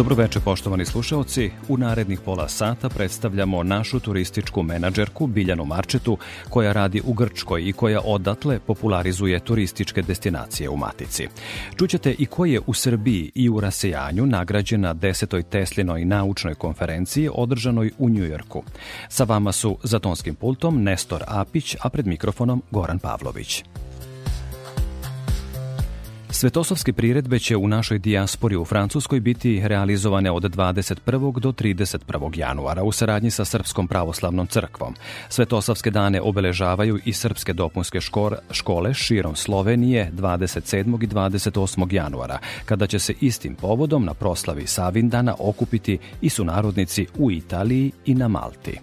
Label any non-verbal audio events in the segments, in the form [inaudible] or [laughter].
Dobroveče poštovani slušaoci, u narednih pola sata predstavljamo našu turističku menadžerku Biljanu Marčetu koja radi u Grčkoj i koja odatle popularizuje turističke destinacije u Matici. Čućete i ko je u Srbiji i u rasejanju nagrađena 10. Teslinoj naučnoj konferenciji održanoj u Njujorku. Sa vama su za tonskim pultom Nestor Apić, a pred mikrofonom Goran Pavlović. Svetosavske priredbe će u našoj dijaspori u Francuskoj biti realizovane od 21. do 31. januara u saradnji sa Srpskom pravoslavnom crkvom. Svetosavske dane obeležavaju i srpske dopunske škole, škole širom Slovenije 27. i 28. januara, kada će se istim povodom na proslavi Savindana okupiti i sunarodnici u Italiji i na Malti.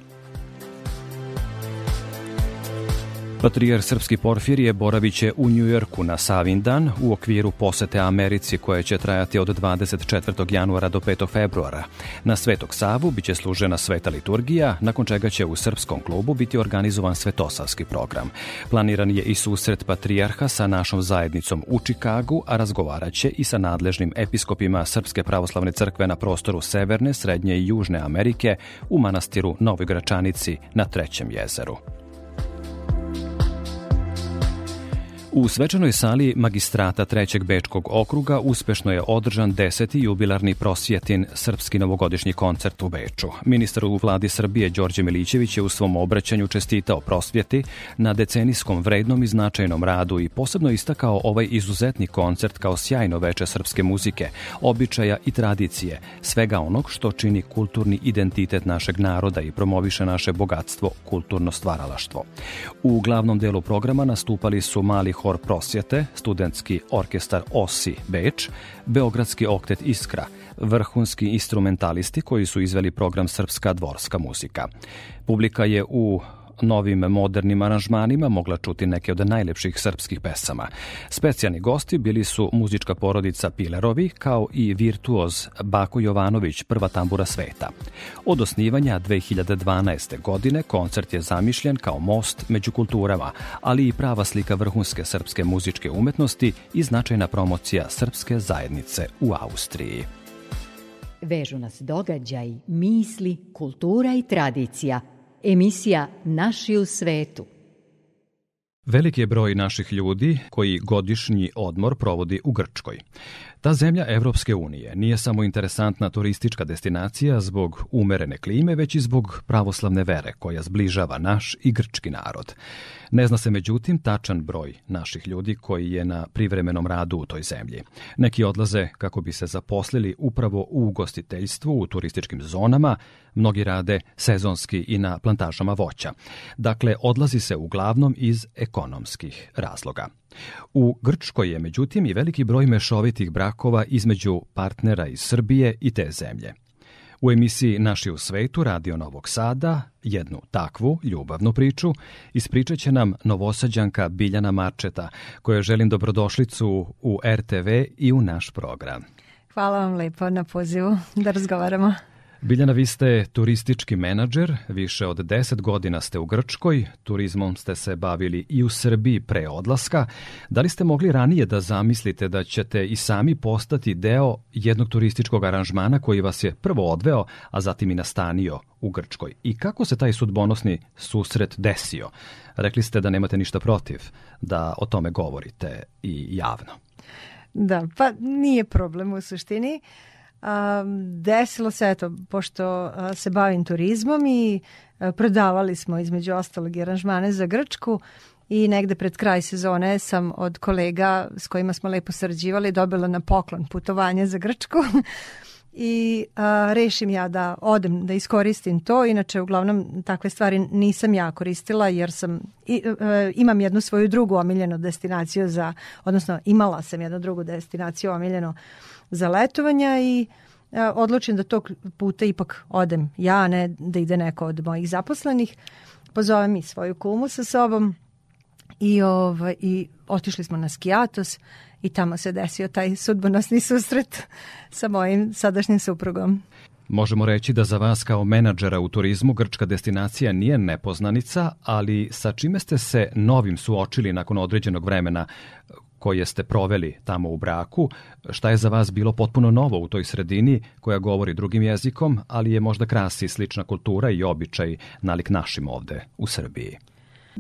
Patrijar Srpski Porfirije boraviće u Njujorku na Savindan u okviru posete Americi koje će trajati od 24. januara do 5. februara. Na Svetog Savu biće služena sveta liturgija, nakon čega će u Srpskom klubu biti organizovan svetosavski program. Planiran je i susret Patrijarha sa našom zajednicom u Čikagu, a razgovaraće i sa nadležnim episkopima Srpske pravoslavne crkve na prostoru Severne, Srednje i Južne Amerike u manastiru Novoj Gračanici na Trećem jezeru. U svečanoj sali magistrata Trećeg Bečkog okruga uspešno je održan 10. jubilarni prosvjetin Srpski novogodišnji koncert u Beču. Ministar u vladi Srbije Đorđe Milićević je u svom obraćanju čestitao prosvjeti na decenijskom vrednom i značajnom radu i posebno istakao ovaj izuzetni koncert kao sjajno veče srpske muzike, običaja i tradicije, svega onog što čini kulturni identitet našeg naroda i promoviše naše bogatstvo, kulturno stvaralaštvo. U glavnom delu programa nastupali su mali hor prosvjete, studentski orkestar OSI Beč, Beogradski oktet Iskra, vrhunski instrumentalisti koji su izveli program Srpska dvorska muzika. Publika je u novim modernim aranžmanima mogla čuti neke od najlepših srpskih pesama. Specijalni gosti bili su muzička porodica Pilerovi kao i virtuoz Bako Jovanović, prva tambura sveta. Od osnivanja 2012. godine koncert je zamišljen kao most među kulturama, ali i prava slika vrhunske srpske muzičke umetnosti i značajna promocija srpske zajednice u Austriji. Vežu nas događaj, misli, kultura i tradicija – Emisija Naši u svetu. Veliki je broj naših ljudi koji godišnji odmor provodi u Grčkoj. Ta zemlja Evropske unije nije samo interesantna turistička destinacija zbog umerene klime, već i zbog pravoslavne vere koja zbližava naš i grčki narod. Ne zna se međutim tačan broj naših ljudi koji je na privremenom radu u toj zemlji. Neki odlaze kako bi se zaposlili upravo u ugostiteljstvu, u turističkim zonama, mnogi rade sezonski i na plantažama voća. Dakle, odlazi se uglavnom iz ekonomskih razloga. U Grčkoj je međutim i veliki broj mešovitih brakova između partnera iz Srbije i te zemlje. U emisiji Naši u svetu Radio Novog Sada jednu takvu ljubavnu priču ispričat će nam novosađanka Biljana Marčeta, kojoj želim dobrodošlicu u RTV i u naš program. Hvala vam lepo na pozivu da razgovaramo. Biljana, vi ste turistički menadžer, više od 10 godina ste u Grčkoj, turizmom ste se bavili i u Srbiji pre odlaska. Da li ste mogli ranije da zamislite da ćete i sami postati deo jednog turističkog aranžmana koji vas je prvo odveo, a zatim i nastanio u Grčkoj? I kako se taj sudbonosni susret desio? Rekli ste da nemate ništa protiv da o tome govorite i javno. Da, pa nije problem u suštini. Uh, desilo se, eto, pošto se bavim turizmom i prodavali smo između ostalog i aranžmane za Grčku i negde pred kraj sezone sam od kolega s kojima smo lepo sarađivali dobila na poklon putovanje za Grčku [laughs] i a, rešim ja da odem da iskoristim to inače uglavnom takve stvari nisam ja koristila jer sam i, a, e, e, imam jednu svoju drugu omiljenu destinaciju za odnosno imala sam jednu drugu destinaciju omiljeno za letovanja i a, e, odlučim da tog puta ipak odem ja ne da ide neko od mojih zaposlenih pozovem i svoju kumu sa sobom i, ovaj, i otišli smo na Skijatos i tamo se desio taj sudbonosni susret sa mojim sadašnjim suprugom. Možemo reći da za vas kao menadžera u turizmu grčka destinacija nije nepoznanica, ali sa čime ste se novim suočili nakon određenog vremena koje ste proveli tamo u braku, šta je za vas bilo potpuno novo u toj sredini koja govori drugim jezikom, ali je možda krasi slična kultura i običaj nalik našim ovde u Srbiji?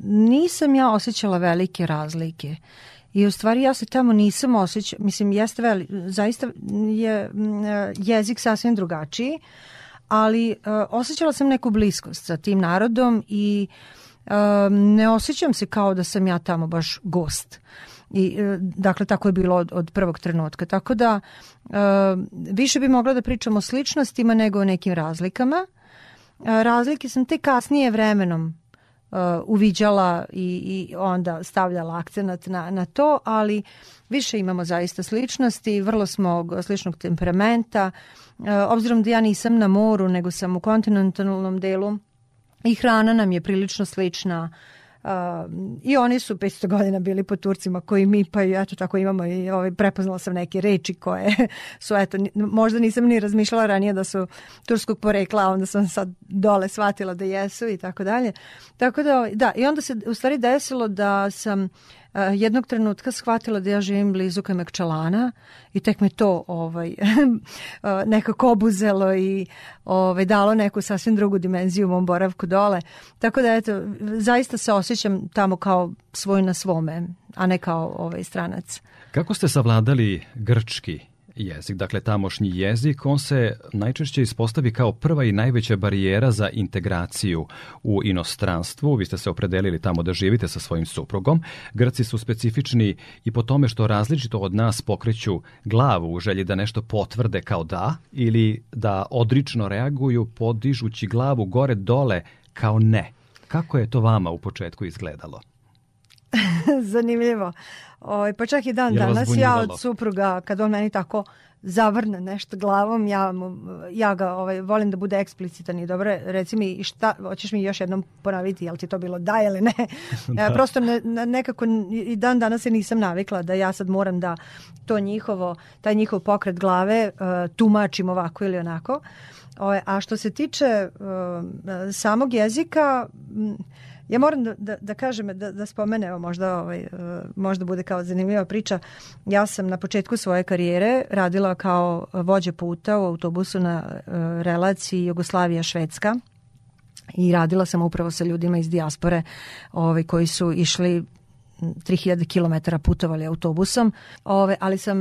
Nisam ja osjećala velike razlike. I u stvari ja se tamo nisam osjećala, mislim jeste veli, zaista je mm, jezik sasvim drugačiji, ali uh, osjećala sam neku bliskost sa tim narodom i eh, ne osjećam se kao da sam ja tamo baš gost. I, eh, dakle, tako je bilo od, od prvog trenutka. Tako da, više bi mogla da pričam o sličnostima nego o nekim razlikama. razlike sam te kasnije vremenom Uh, uviđala i, i onda stavljala akcenat na, na to, ali više imamo zaista sličnosti, vrlo smo sličnog temperamenta, uh, obzirom da ja nisam na moru, nego sam u kontinentalnom delu i hrana nam je prilično slična I oni su 500 godina bili po Turcima koji mi, pa eto tako imamo i ovaj, prepoznala sam neke reči koje [laughs] su, eto, možda nisam ni razmišljala ranije da su turskog porekla, onda sam sad dole shvatila da jesu i tako dalje. Tako da, ovaj, da, i onda se u stvari desilo da sam E, jednog trenutka shvatila da ja živim blizu Kamekčalana i tek me to ovaj, [laughs] e, nekako obuzelo i ovaj, dalo neku sasvim drugu dimenziju u mom boravku dole. Tako da, eto, zaista se osjećam tamo kao svoj na svome, a ne kao ovaj stranac. Kako ste savladali grčki jezik, dakle tamošnji jezik, on se najčešće ispostavi kao prva i najveća barijera za integraciju u inostranstvu. Vi ste se opredelili tamo da živite sa svojim suprugom. Grci su specifični i po tome što različito od nas pokreću glavu u želji da nešto potvrde kao da ili da odrično reaguju podižući glavu gore dole kao ne. Kako je to vama u početku izgledalo? [laughs] Zanimljivo. O, ovaj, pa čak i dan danas ja od supruga, kad on meni tako zavrne nešto glavom, ja, ja ga ovaj, volim da bude eksplicitan i dobro, reci mi šta, hoćeš mi još jednom ponaviti, jel ti to bilo da ili ne? [laughs] E, da. prosto ne, nekako i dan danas se nisam navikla da ja sad moram da to njihovo, taj njihov pokret glave uh, tumačim ovako ili onako. O, ovaj, a što se tiče uh, samog jezika, m, Ja moram da, da, da kažem, da, da spomenem, možda, ovaj, e, možda bude kao zanimljiva priča. Ja sam na početku svoje karijere radila kao vođa puta u autobusu na e, relaciji Jugoslavija-Švedska i radila sam upravo sa ljudima iz dijaspore ovaj, koji su išli 3000 km putovali autobusom, ove, ovaj, ali sam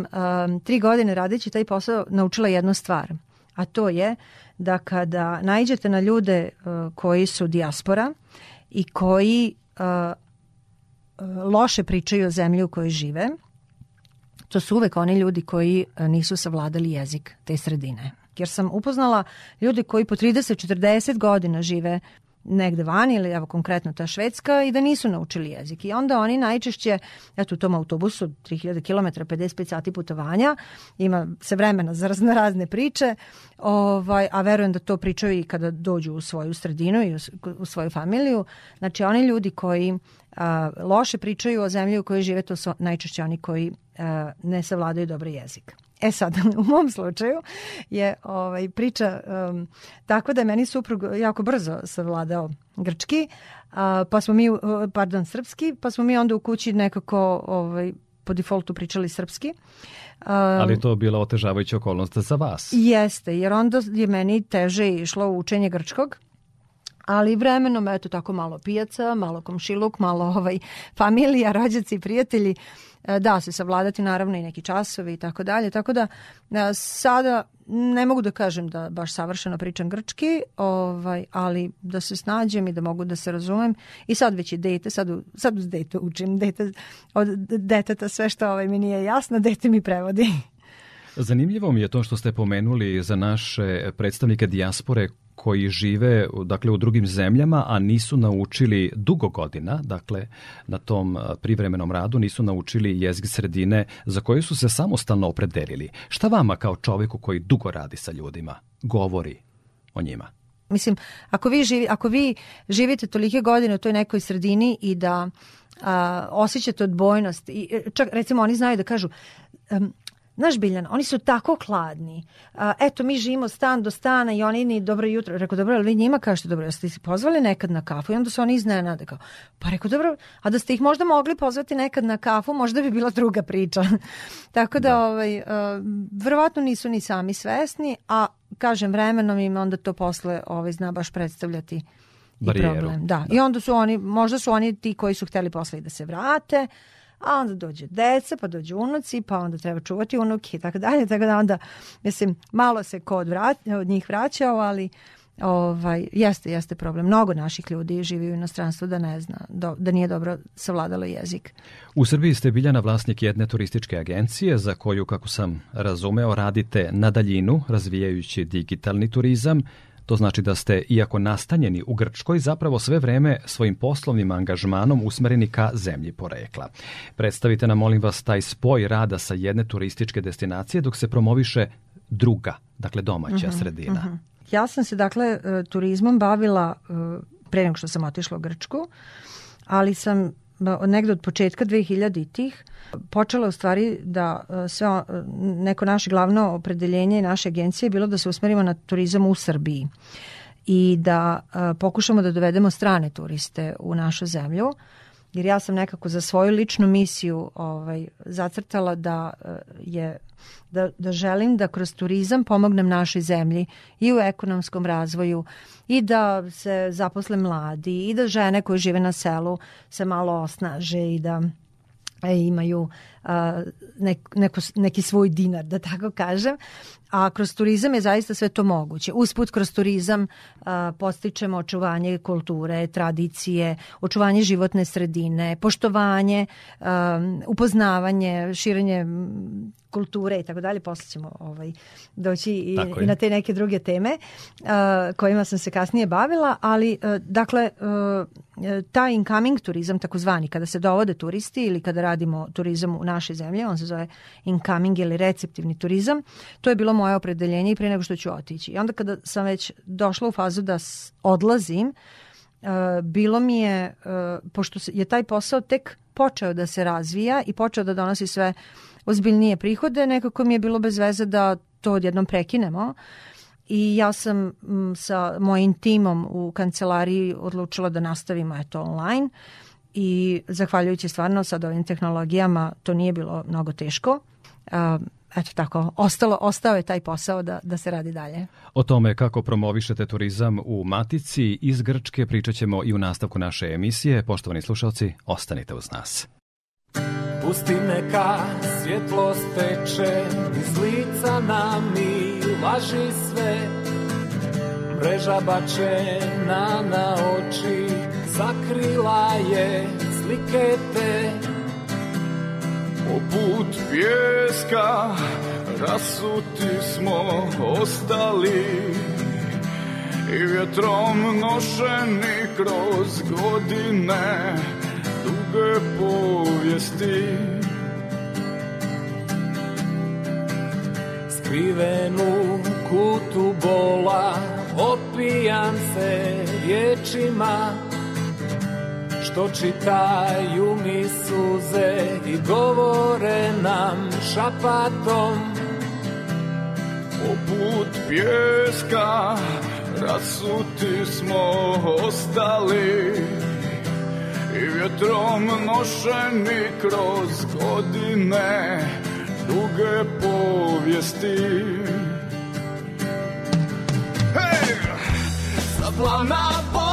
um, tri godine radeći taj posao naučila jednu stvar, a to je da kada najđete na ljude uh, koji su dijaspora, i koji uh, uh, loše pričaju o zemlji u kojoj žive, to su uvek oni ljudi koji uh, nisu savladali jezik te sredine. Jer sam upoznala ljudi koji po 30-40 godina žive negde van ili evo konkretno ta Švedska i da nisu naučili jezik. I onda oni najčešće, eto u tom autobusu 3000 km, 55 sati putovanja, ima se vremena za razne razne priče, ovaj, a verujem da to pričaju i kada dođu u svoju sredinu i u, u svoju familiju. Znači oni ljudi koji a, loše pričaju o zemlji u kojoj žive, to su najčešće oni koji a, ne savladaju dobro jezik. E sad, [laughs] u mom slučaju je ovaj, priča um, tako da je meni suprug jako brzo savladao grčki, a, pa smo mi, e, pardon, srpski, pa smo mi onda u kući nekako ovaj, po defaultu pričali srpski. Um, Ali to je bila otežavajuća okolnost za vas. Jeste, jer onda je meni teže išlo učenje grčkog ali vremenom, eto tako malo pijaca, malo komšiluk, malo ovaj, familija, rođaci, prijatelji, E, da se savladati naravno i neki časovi i tako dalje. Tako da e, sada ne mogu da kažem da baš savršeno pričam grčki, ovaj, ali da se snađem i da mogu da se razumem. I sad već i dete, sad, sad uz dete učim, dete, od deteta sve što ovaj, mi nije jasno, dete mi prevodi. Zanimljivo mi je to što ste pomenuli za naše predstavnike dijaspore koji žive dakle u drugim zemljama, a nisu naučili dugo godina, dakle na tom privremenom radu nisu naučili jezik sredine za koju su se samostalno opredelili. Šta vama kao čoveku koji dugo radi sa ljudima govori o njima? Mislim, ako vi, živi, ako vi živite tolike godine u toj nekoj sredini i da a, osjećate odbojnost, i, e, čak recimo oni znaju da kažu um, Znaš, Biljana, oni su tako hladni. eto, mi živimo stan do stana i oni ni dobro jutro. Rekao, dobro, ali vi njima kažete dobro, jeste ih pozvali nekad na kafu i onda su oni iznenade. Kao, pa rekao, dobro, a da ste ih možda mogli pozvati nekad na kafu, možda bi bila druga priča. [laughs] tako da, da. Ovaj, a, nisu ni sami svesni, a kažem, vremenom im onda to posle ovaj, zna baš predstavljati Barijeru. i problem. Da. da. I onda su oni, možda su oni ti koji su hteli posle i da se vrate, a onda dođe deca, pa dođu unuci, pa onda treba čuvati unuke i tako dalje, tako da onda, mislim, malo se kod vrat, od njih vraćao, ali ovaj, jeste, jeste problem. Mnogo naših ljudi živi u inostranstvu da ne zna, do, da nije dobro savladalo jezik. U Srbiji ste Biljana vlasnik jedne turističke agencije za koju, kako sam razumeo, radite na daljinu, razvijajući digitalni turizam. To znači da ste, iako nastanjeni u Grčkoj, zapravo sve vreme svojim poslovnim angažmanom usmereni ka zemlji porekla. Predstavite nam, molim vas, taj spoj rada sa jedne turističke destinacije dok se promoviše druga, dakle domaća uh mhm, -huh, sredina. Uh mhm. -huh. Ja sam se, dakle, e, turizmom bavila e, pre nego što sam otišla u Grčku, ali sam negde od početka 2000 tih počela u stvari da e, sve e, neko naše glavno opredeljenje naše agencije je bilo da se usmerimo na turizam u Srbiji i da e, pokušamo da dovedemo strane turiste u našu zemlju jer ja sam nekako za svoju ličnu misiju ovaj, zacrtala da eh, je da, da želim da kroz turizam pomognem našoj zemlji i u ekonomskom razvoju i da se zaposle mladi i da žene koje žive na selu se malo osnaže i da e, imaju nek, neko, neki svoj dinar, da tako kažem. A kroz turizam je zaista sve to moguće. Usput kroz turizam postičemo očuvanje kulture, tradicije, očuvanje životne sredine, poštovanje, upoznavanje, širenje kulture i tako dalje, posle ćemo ovaj, doći i, i na te neke druge teme uh, kojima sam se kasnije bavila, ali uh, dakle uh, taj incoming turizam takozvani, kada se dovode turisti ili kada radimo turizam u našoj naše zemlje, on se zove incoming ili receptivni turizam. To je bilo moje opredeljenje i pre nego što ću otići. I onda kada sam već došla u fazu da odlazim, uh, bilo mi je, uh, pošto je taj posao tek počeo da se razvija i počeo da donosi sve ozbiljnije prihode, nekako mi je bilo bez veze da to odjednom prekinemo. I ja sam mm, sa mojim timom u kancelariji odlučila da nastavimo eto online. Uh, i zahvaljujući stvarno sad ovim tehnologijama to nije bilo mnogo teško. Eto tako, ostalo, ostao je taj posao da, da se radi dalje. O tome kako promovišete turizam u Matici iz Grčke pričat ćemo i u nastavku naše emisije. Poštovani slušalci, ostanite uz nas. Pusti neka svjetlo teče iz lica nam i laži sve Mreža bačena na oči sakrila je slike te Poput pjeska rasuti smo ostali I vjetrom nošeni kroz godine duge povijesti Skrivenu kutu bola opijan se riječima što čitaju mi suze i govore nam šapatom Poput pjeska rasuti smo ostali i vjetrom nošeni kroz godine duge povijesti Hej! Zaplana povijesti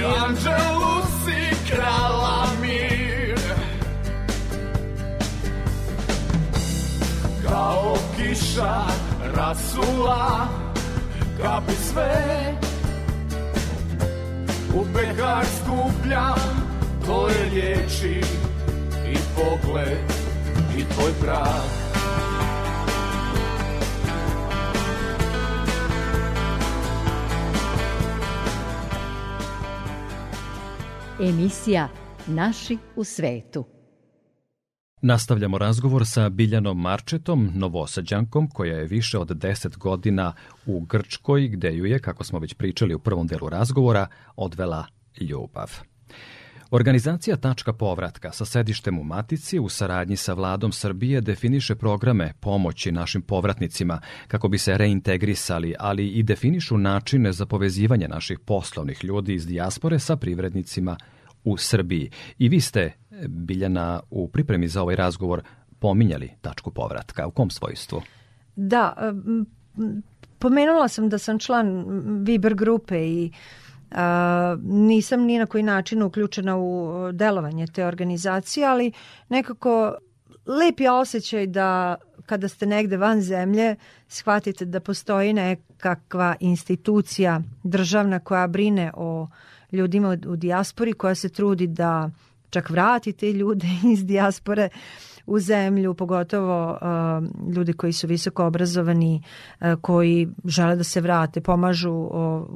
mi anđelusi krala mir Kao kiša rasula kapi sve U pekar skupljam tvoje riječi i pogled i tvoj prah Emisija Naši u svetu. Nastavljamo razgovor sa Biljanom Marčetom, novosađankom koja je više od 10 godina u Grčkoj, gde ju je, kako smo već pričali u prvom delu razgovora, odvela ljubav. Organizacija Tačka povratka sa sedištem u Matici u saradnji sa vladom Srbije definiše programe pomoći našim povratnicima kako bi se reintegrisali, ali i definišu načine za povezivanje naših poslovnih ljudi iz dijaspore sa privrednicima u Srbiji. I vi ste, Biljana, u pripremi za ovaj razgovor pominjali Tačku povratka. U kom svojstvu? Da, pomenula sam da sam član Viber grupe i uh, A, Nisam ni na koji način uključena u uh, delovanje te organizacije, ali nekako lep je osjećaj da kada ste negde van zemlje shvatite da postoji nekakva institucija državna koja brine o ljudima u dijaspori, koja se trudi da čak vrati te ljude [laughs] iz dijaspore. Uh, u zemlju, pogotovo uh, ljudi koji su visoko obrazovani, uh, koji žele da se vrate, pomažu o,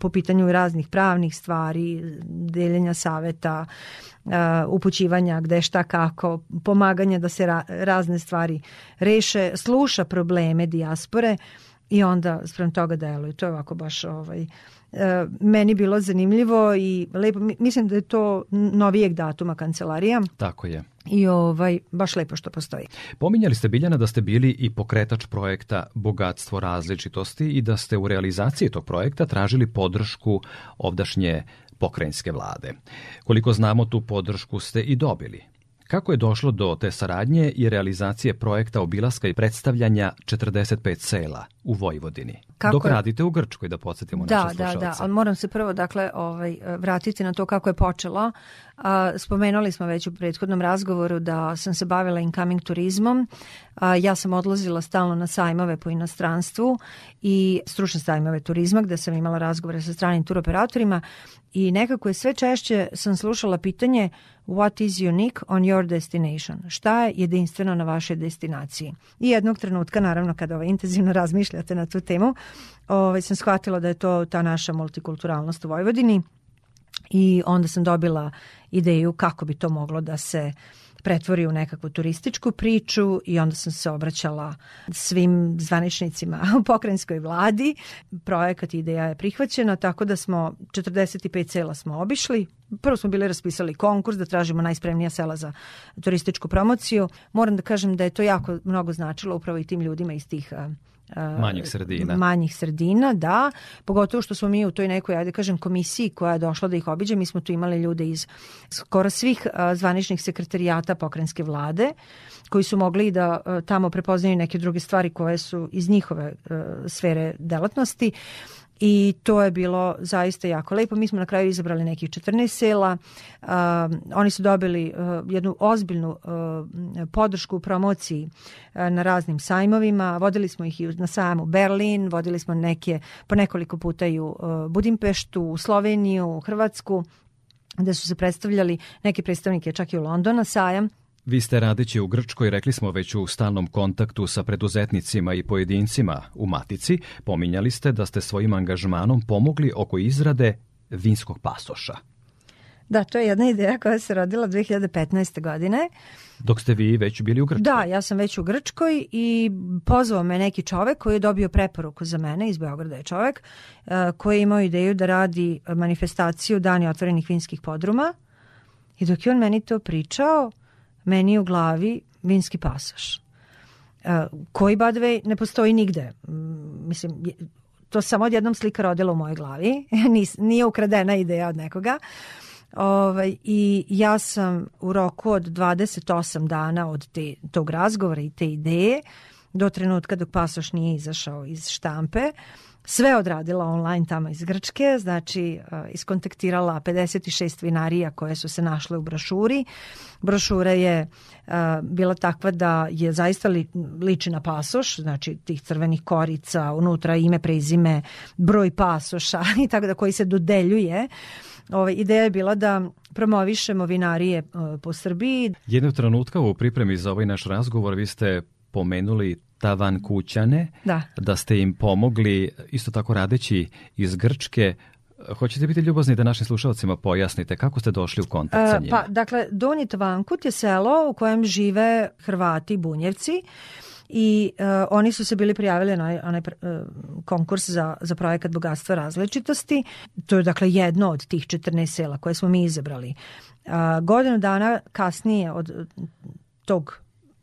po pitanju raznih pravnih stvari, deljenja saveta, uh, upućivanja gde šta kako, pomaganja da se ra razne stvari reše, sluša probleme dijaspore i onda sprem toga deluje. To je ovako baš ovaj, uh, E, meni bilo zanimljivo i lepo, mislim da je to novijeg datuma kancelarija. Tako je. I ovaj, baš lepo što postoji. Pominjali ste Biljana da ste bili i pokretač projekta Bogatstvo različitosti i da ste u realizaciji tog projekta tražili podršku ovdašnje pokrajinske vlade. Koliko znamo, tu podršku ste i dobili. Kako je došlo do te saradnje i realizacije projekta obilaska i predstavljanja 45 sela u Vojvodini? Kako Dok je... radite u Grčkoj, da podsjetimo da, naše slušalce. Da, da, da, ali moram se prvo dakle, ovaj, vratiti na to kako je počelo. A, spomenuli smo već u prethodnom razgovoru da sam se bavila incoming turizmom. A, ja sam odlazila stalno na sajmove po inostranstvu i stručne sajmove turizma gde sam imala razgovore sa stranim turoperatorima i nekako je sve češće sam slušala pitanje what is unique on your destination? Šta je jedinstveno na vašoj destinaciji? I jednog trenutka, naravno, kada ovaj, intenzivno razmišljate na tu temu, ovaj, sam shvatila da je to ta naša multikulturalnost u Vojvodini – i onda sam dobila ideju kako bi to moglo da se pretvori u nekakvu turističku priču i onda sam se obraćala svim zvaničnicima u pokrajinskoj vladi. Projekat ideja je prihvaćena, tako da smo 45 sela smo obišli. Prvo smo bili raspisali konkurs da tražimo najspremnija sela za turističku promociju. Moram da kažem da je to jako mnogo značilo upravo i tim ljudima iz tih manjih sredina. Manjih sredina, da. Pogotovo što smo mi u toj nekoj, ajde kažem, komisiji koja je došla da ih obiđe, mi smo tu imali ljude iz skoro svih zvaničnih sekretarijata pokrenjske vlade koji su mogli da tamo prepoznaju neke druge stvari koje su iz njihove sfere delatnosti i to je bilo zaista jako lepo. Mi smo na kraju izabrali nekih 14 sela. Uh, oni su dobili uh, jednu ozbiljnu uh, podršku u promociji uh, na raznim sajmovima. Vodili smo ih i na sajmu Berlin, vodili smo neke po nekoliko puta i u uh, Budimpeštu, u Sloveniju, u Hrvatsku gde su se predstavljali neki predstavnike čak i u Londona sajam Vi ste radeći u Grčkoj, rekli smo već u stalnom kontaktu sa preduzetnicima i pojedincima u Matici, pominjali ste da ste svojim angažmanom pomogli oko izrade vinskog pasoša. Da, to je jedna ideja koja se rodila 2015. godine. Dok ste vi već bili u Grčkoj. Da, ja sam već u Grčkoj i pozvao me neki čovek koji je dobio preporuku za mene, iz Beograda je čovek, e, koji je imao ideju da radi manifestaciju Dani otvorenih vinskih podruma. I dok je on meni to pričao, meni u glavi vinski pasoš e, koji by ne postoji nigde. Mm, mislim, to samo odjednom slika rodila u mojoj glavi. [laughs] Nije ukradena ideja od nekoga. Ovaj, I ja sam u roku od 28 dana od te, tog razgovora i te ideje do trenutka dok pasoš nije izašao iz štampe uh, sve odradila online tamo iz Grčke, znači e, iskontaktirala 56 vinarija koje su se našle u brošuri. Brošura je e, bila takva da je zaista li, liči na pasoš, znači tih crvenih korica, unutra ime, prezime, broj pasoša [laughs] i tako da koji se dodeljuje. Ova ideja je bila da promovišemo vinarije e, po Srbiji. Jednog trenutka u pripremi za ovaj naš razgovor vi ste pomenuli tavan kućane, da. da ste im pomogli, isto tako radeći iz Grčke, Hoćete biti ljubazni da našim slušalcima pojasnite kako ste došli u kontakt sa e, njima? Pa, dakle, Donji Tvankut je selo u kojem žive Hrvati Bunjevci i uh, oni su se bili prijavili na onaj, onaj uh, konkurs za, za projekat bogatstva različitosti. To je dakle jedno od tih 14 sela koje smo mi izabrali. Uh, godinu dana kasnije od tog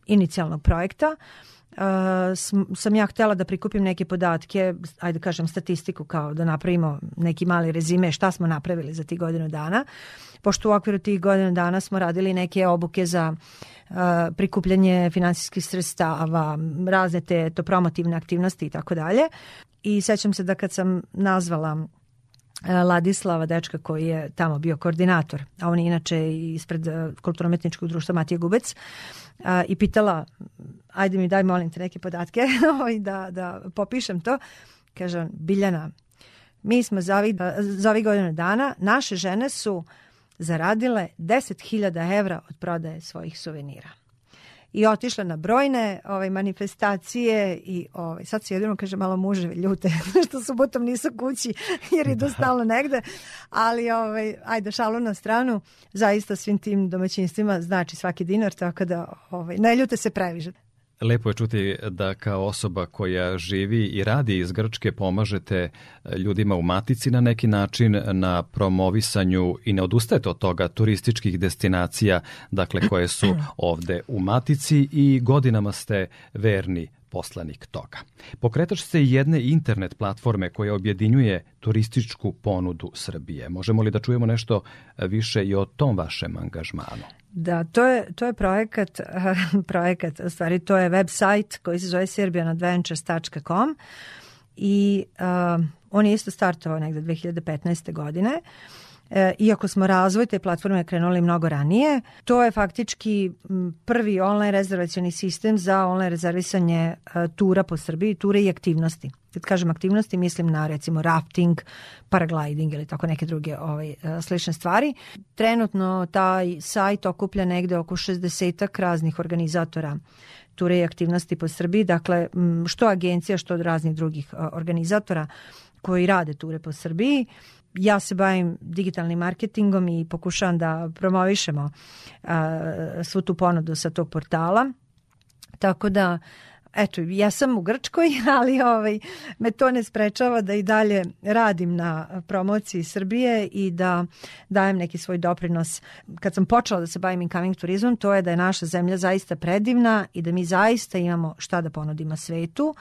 inicijalnog projekta uh, sam ja htela da prikupim neke podatke, ajde da kažem statistiku kao da napravimo neki mali rezime šta smo napravili za ti godinu dana. Pošto u okviru tih godina dana smo radili neke obuke za prikupljanje finansijskih sredstava, razne te to promotivne aktivnosti i tako dalje. I sećam se da kad sam nazvala Ladislava, dečka koji je tamo bio koordinator, a on je inače ispred Kulturno-umetničkog društva Matije Gubec, a, i pitala, ajde mi daj molim te neke podatke [laughs] ovaj, da, da popišem to. Kaže on, Biljana, mi smo za ovih, za ovih godina dana, naše žene su zaradile 10.000 evra od prodaje svojih suvenira i otišla na brojne ovaj, manifestacije i ovaj, sad se jedino kaže malo muževi ljute [laughs] što subotom nisu kući jer idu da. stalno negde, ali ovaj, ajde šalu na stranu, zaista svim tim domaćinstvima znači svaki dinar, tako da ovaj, ne ljute se previže. Lepo je čuti da kao osoba koja živi i radi iz Grčke pomažete e, ljudima u Matici na neki način na promovisanju i ne odustajete od toga turističkih destinacija dakle koje su [clears throat] ovde u Matici i godinama ste verni poslanik toga. Pokretač ste jedne internet platforme koja objedinjuje turističku ponudu Srbije. Možemo li da čujemo nešto više i o tom vašem angažmanu? Da, to je, to je projekat, [laughs] projekat, u stvari to je web sajt koji se zove serbianadventures.com i uh, on je isto startovao negde 2015. godine. E, iako smo razvoj te platforme krenuli mnogo ranije. To je faktički prvi online rezervacioni sistem za online rezervisanje e, tura po Srbiji, ture i aktivnosti. Kad kažem aktivnosti, mislim na recimo rafting, paragliding ili tako neke druge ovaj, e, slične stvari. Trenutno taj sajt okuplja negde oko 60 raznih organizatora ture i aktivnosti po Srbiji, dakle što agencija, što od raznih drugih e, organizatora koji rade ture po Srbiji ja se bavim digitalnim marketingom i pokušavam da promovišemo svu tu ponudu sa tog portala. Tako da eto, ja sam u Grčkoj, [laughs] ali ovaj, me to ne sprečava da i dalje radim na promociji Srbije i da dajem neki svoj doprinos. Kad sam počela da se bavim incoming turizmom, to je da je naša zemlja zaista predivna i da mi zaista imamo šta da ponudimo svetu. Uh,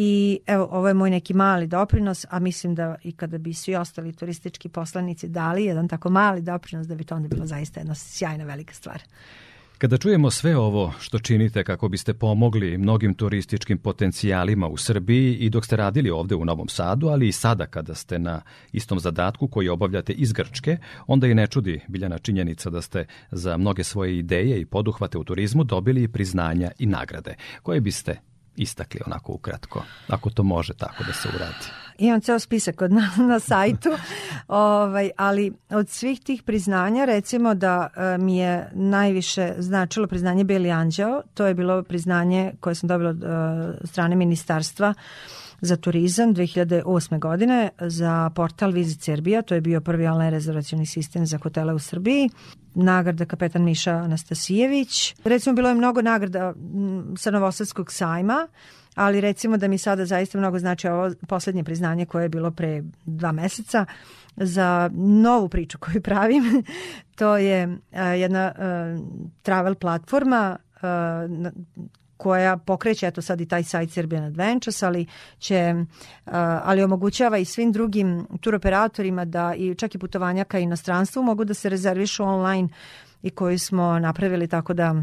I evo, ovo je moj neki mali doprinos, a mislim da i kada bi svi ostali turistički poslanici dali jedan tako mali doprinos, da bi to onda bilo zaista jedna sjajna velika stvar. Kada čujemo sve ovo što činite kako biste pomogli mnogim turističkim potencijalima u Srbiji i dok ste radili ovde u Novom Sadu, ali i sada kada ste na istom zadatku koji obavljate iz Grčke, onda i ne čudi biljana činjenica da ste za mnoge svoje ideje i poduhvate u turizmu dobili i priznanja i nagrade. Koje biste istakli onako ukratko, ako to može tako da se uradi. Imam ceo spisak od [laughs] na, na sajtu, ovaj, ali od svih tih priznanja recimo da e, mi je najviše značilo priznanje Beli Anđeo, to je bilo priznanje koje sam dobila od e, strane ministarstva za turizam 2008. godine za portal Visit Serbia, to je bio prvi online rezervacioni sistem za hotele u Srbiji, nagrada kapetan Miša Anastasijević. Recimo, bilo je mnogo nagrada mm, sa Novosadskog sajma, ali recimo da mi sada zaista mnogo znači ovo poslednje priznanje koje je bilo pre dva meseca za novu priču koju pravim. [laughs] to je e, jedna e, travel platforma e, koja pokreće eto sad i taj sajt Serbian Adventures, ali će e, ali omogućava i svim drugim turoperatorima da i čak i putovanja ka inostranstvu mogu da se rezervišu online i koji smo napravili tako da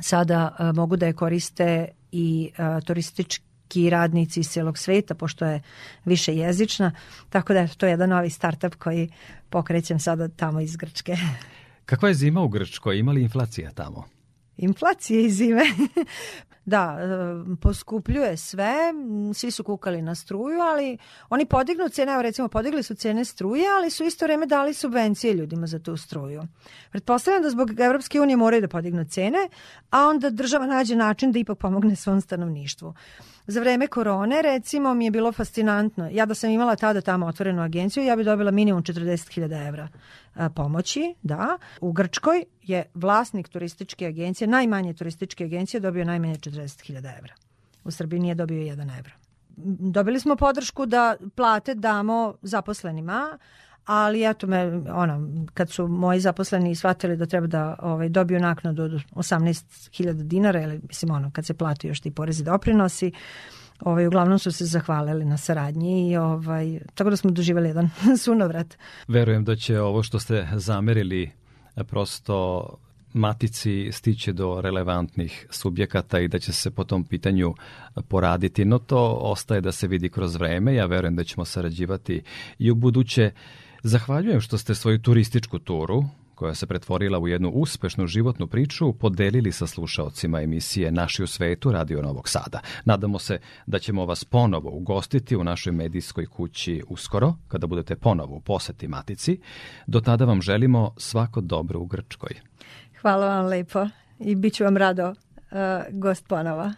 sada e, mogu da je koriste i e, turistički i radnici iz cijelog sveta, pošto je više jezična, tako da je to jedan novi startup koji pokrećem sada tamo iz Grčke. [laughs] Kakva je zima u Grčkoj? Ima li inflacija tamo? inflacije i zime. [laughs] da, e, poskupljuje sve, svi su kukali na struju, ali oni podignu cene, evo recimo podigli su cene struje, ali su isto vreme dali subvencije ljudima za tu struju. Pretpostavljam da zbog Evropske unije moraju da podignu cene, a onda država nađe način da ipak pomogne svom stanovništvu. Za vreme korone, recimo, mi je bilo fascinantno. Ja da sam imala tada tamo otvorenu agenciju, ja bih dobila minimum 40.000 evra e, pomoći, da, u Grčkoj je vlasnik turističke agencije, najmanje turističke agencije, dobio najmanje 40.000 evra. U Srbiji nije dobio 1 evra. Dobili smo podršku da plate damo zaposlenima, ali eto me, ono, kad su moji zaposleni shvatili da treba da ovaj, dobiju naknadu od 18.000 dinara, ili mislim ono, kad se plati još ti porezi doprinosi, ovaj, uglavnom su se zahvalili na saradnji i ovaj, tako da smo doživjeli jedan [laughs] sunovrat. Verujem da će ovo što ste zamerili E, prosto matici stiće do relevantnih subjekata i da će se po tom pitanju poraditi. No to ostaje da se vidi kroz vreme. Ja verujem da ćemo sarađivati i u buduće. Zahvaljujem što ste svoju turističku turu koja se pretvorila u jednu uspešnu životnu priču, podelili sa slušaocima emisije Naši u svetu Radio Novog Sada. Nadamo se da ćemo vas ponovo ugostiti u našoj medijskoj kući uskoro, kada budete ponovo u poseti Matici. Do tada vam želimo svako dobro u Grčkoj. Hvala vam lepo i bit ću vam rado uh, gost ponova.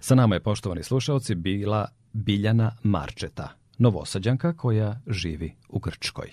Sa nama je, poštovani slušaoci, bila Biljana Marčeta, novosađanka koja živi u Grčkoj.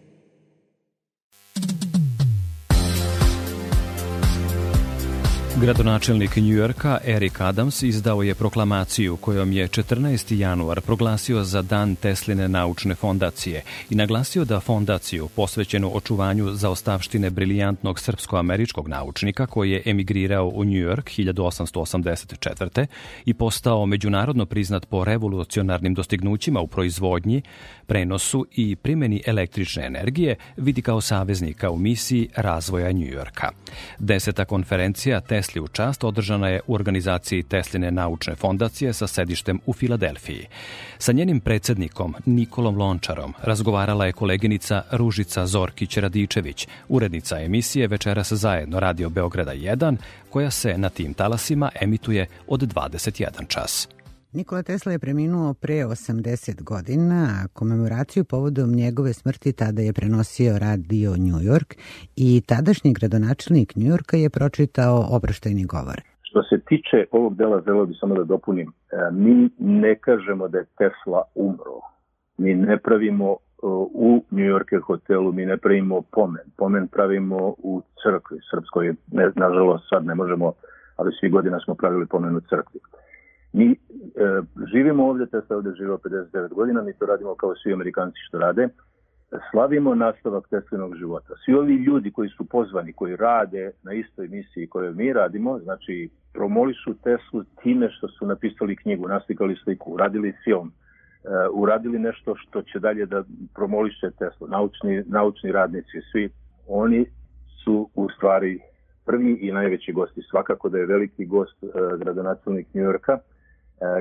Gradonačelnik Njujorka Eric Adams izdao je proklamaciju kojom je 14. januar proglasio za dan Tesline naučne fondacije i naglasio da fondaciju posvećenu očuvanju zaostavštine briljantnog srpsko-američkog naučnika koji je emigrirao u Njujork 1884. i postao međunarodno priznat po revolucionarnim dostignućima u proizvodnji, prenosu i primeni električne energije vidi kao saveznika u misiji razvoja Njujorka. Deseta konferencija Tesla Tesli u čast održana je u organizaciji Tesline naučne fondacije sa sedištem u Filadelfiji. Sa njenim predsednikom Nikolom Lončarom razgovarala je koleginica Ružica Zorkić-Radičević, urednica emisije Večeras zajedno Radio Beograda 1, koja se na tim talasima emituje od 21 čas. Nikola Tesla je preminuo pre 80 godina, a komemoraciju povodom njegove smrti tada je prenosio radio New York i tadašnji gradonačelnik New Yorka je pročitao oproštajni govor. Što se tiče ovog dela, želeo bih samo da dopunim. E, mi ne kažemo da je Tesla umro. Mi ne pravimo e, u New Njujorke hotelu mi ne pravimo pomen. Pomen pravimo u crkvi srpskoj. Ne, nažalost, sad ne možemo, ali svi godina smo pravili pomen u crkvi. Mi e, živimo ovdje, Tesla je ovdje živio 59 godina, mi to radimo kao svi Amerikanci što rade. Slavimo nastavak Teslinog života. Svi ovi ljudi koji su pozvani, koji rade na istoj misiji koju mi radimo, znači promolišu Teslu time što su napisali knjigu, naslikali sliku, uradili film, Uh, uradili nešto što će dalje da promoliše Teslu, naučni, naučni radnici, svi oni su u stvari prvi i najveći gosti. Svakako da je veliki gost uh, gradonačelnik Njujorka,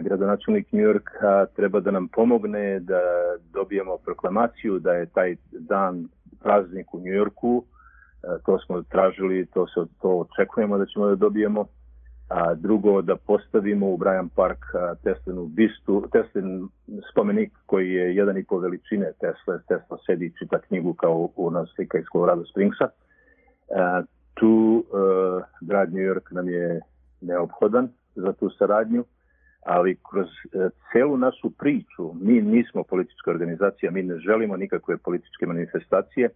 gradonačelnik Njujorka treba da nam pomogne da dobijemo proklamaciju da je taj dan praznik u Njujorku. To smo tražili, to se to očekujemo da ćemo da dobijemo. A drugo, da postavimo u Bryant Park Teslinu bistu, Teslin spomenik koji je jedan i po veličine Tesla. Tesla sedi čita knjigu kao ona slika iz Colorado Springsa. tu grad New York nam je neophodan za tu saradnju ali kroz e, celu našu priču, mi nismo politička organizacija, mi ne želimo nikakve političke manifestacije,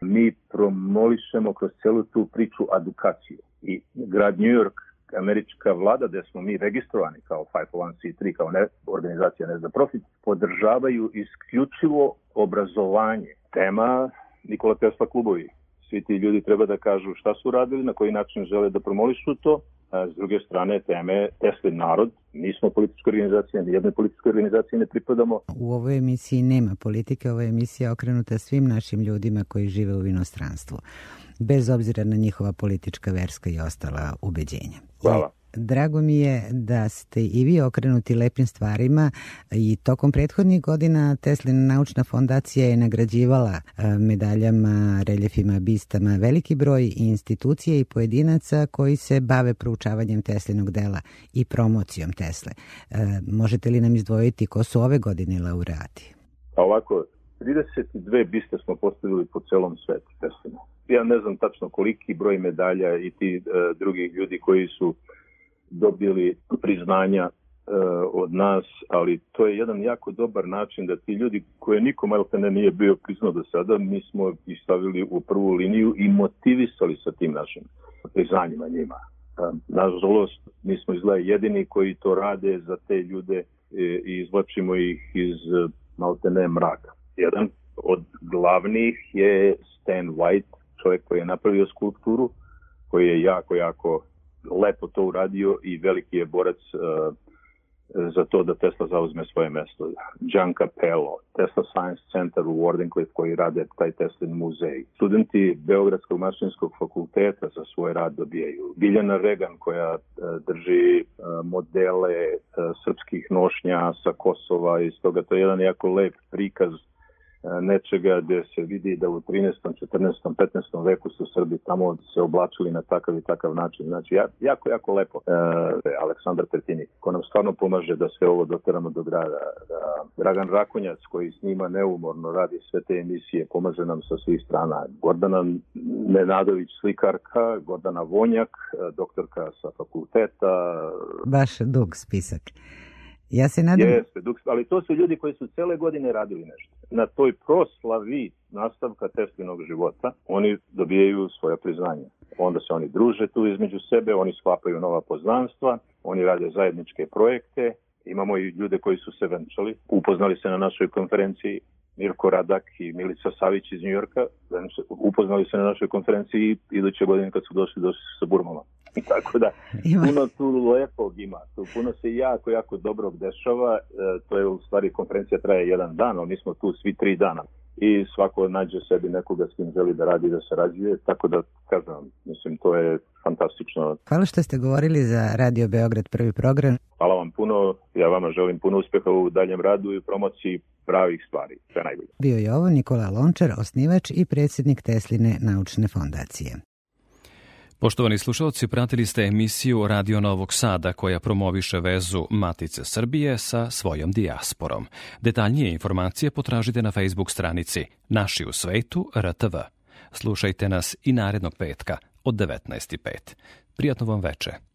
mi promolišemo kroz celu tu priču edukaciju. I grad New York, američka vlada, gde smo mi registrovani kao 501c3, kao ne, organizacija ne za profit, podržavaju isključivo obrazovanje. Tema Nikola Tesla klubovi. Svi ti ljudi treba da kažu šta su radili, na koji način žele da promolišu to, S druge strane, teme Tesli narod, nismo smo politička organizacija, ni jednoj političkoj organizaciji ne pripadamo. U ovoj emisiji nema politike, ova emisija je okrenuta svim našim ljudima koji žive u inostranstvu, bez obzira na njihova politička, verska i ostala ubeđenja. Hvala. Drago mi je da ste i vi okrenuti lepim stvarima i tokom prethodnih godina Teslina naučna fondacija je nagrađivala e, medaljama, reljefima, bistama veliki broj institucija i pojedinaca koji se bave proučavanjem Teslinog dela i promocijom Tesle. E, možete li nam izdvojiti ko su ove godine laureati? Pa ovako, 32 biste smo postavili po celom svetu Teslina. Ja ne znam tačno koliki broj medalja i ti e, drugih ljudi koji su dobili priznanja e, od nas, ali to je jedan jako dobar način da ti ljudi koje niko maltene nije bio priznao do sada, mi smo ih stavili u prvu liniju i motivisali sa tim našim priznanjima njima. E, nažalost, mi smo izgleda jedini koji to rade za te ljude e, i izvlačimo ih iz maltene mraka. Jedan od glavnih je Stan White, čovjek koji je napravio skulpturu, koji je jako, jako lepo to uradio i veliki je borac e, za to da Tesla zauzme svoje mesto. Gian Capello, Tesla Science Center u Wardenclyffe koji rade taj Teslin muzej. Studenti Beogradskog mašinskog fakulteta za svoj rad dobijaju. Biljana Regan koja e, drži e, modele srpskih nošnja sa Kosova i stoga to je jedan jako lep prikaz E, nečega gde se vidi da u 13., 14., 15. veku su Srbi tamo se oblačili na takav i takav način. Znači, jako, jako lepo. E, Aleksandar Petini, ko nam stvarno pomaže da sve ovo doteramo do grada. Da Dragan Rakonjac, koji snima neumorno, radi sve te emisije, pomaže nam sa svih strana. Gordana Nenadović, slikarka, Gordana Vonjak, e, doktorka sa fakulteta. Baš dug spisak. Ja se nadam... Jeste, dug, ali to su ljudi koji su cele godine radili nešto na toj proslavi nastavka Teslinog života, oni dobijaju svoje priznanja. Onda se oni druže tu između sebe, oni sklapaju nova poznanstva, oni rade zajedničke projekte, Imamo i ljude koji su se venčali, upoznali se na našoj konferenciji, Mirko Radak i Milica Savić iz Njujorka, da upoznali se na našoj konferenciji iduće godine kad su došli, došli su sa Burmama. I tako da, ima. puno tu lepog ima, tu puno se jako, jako dobro dešava, e, to je u stvari konferencija traje jedan dan, ali mi smo tu svi tri dana i svako nađe sebi nekoga s kim želi da radi i da sarađuje, tako da kažem, mislim, to je fantastično. Hvala što ste govorili za Radio Beograd prvi program. Hvala vam puno, ja vama želim puno uspeha u daljem radu i promociji pravih stvari, sve najbolje. Bio je ovo Nikola Lončar, osnivač i predsjednik Tesline naučne fondacije. Poštovani slušalci, pratili ste emisiju Radio Novog Sada koja promoviše vezu Matice Srbije sa svojom dijasporom. Detaljnije informacije potražite na Facebook stranici Naši u svetu RTV. Slušajte nas i narednog petka od 19.05. Prijatno vam veče.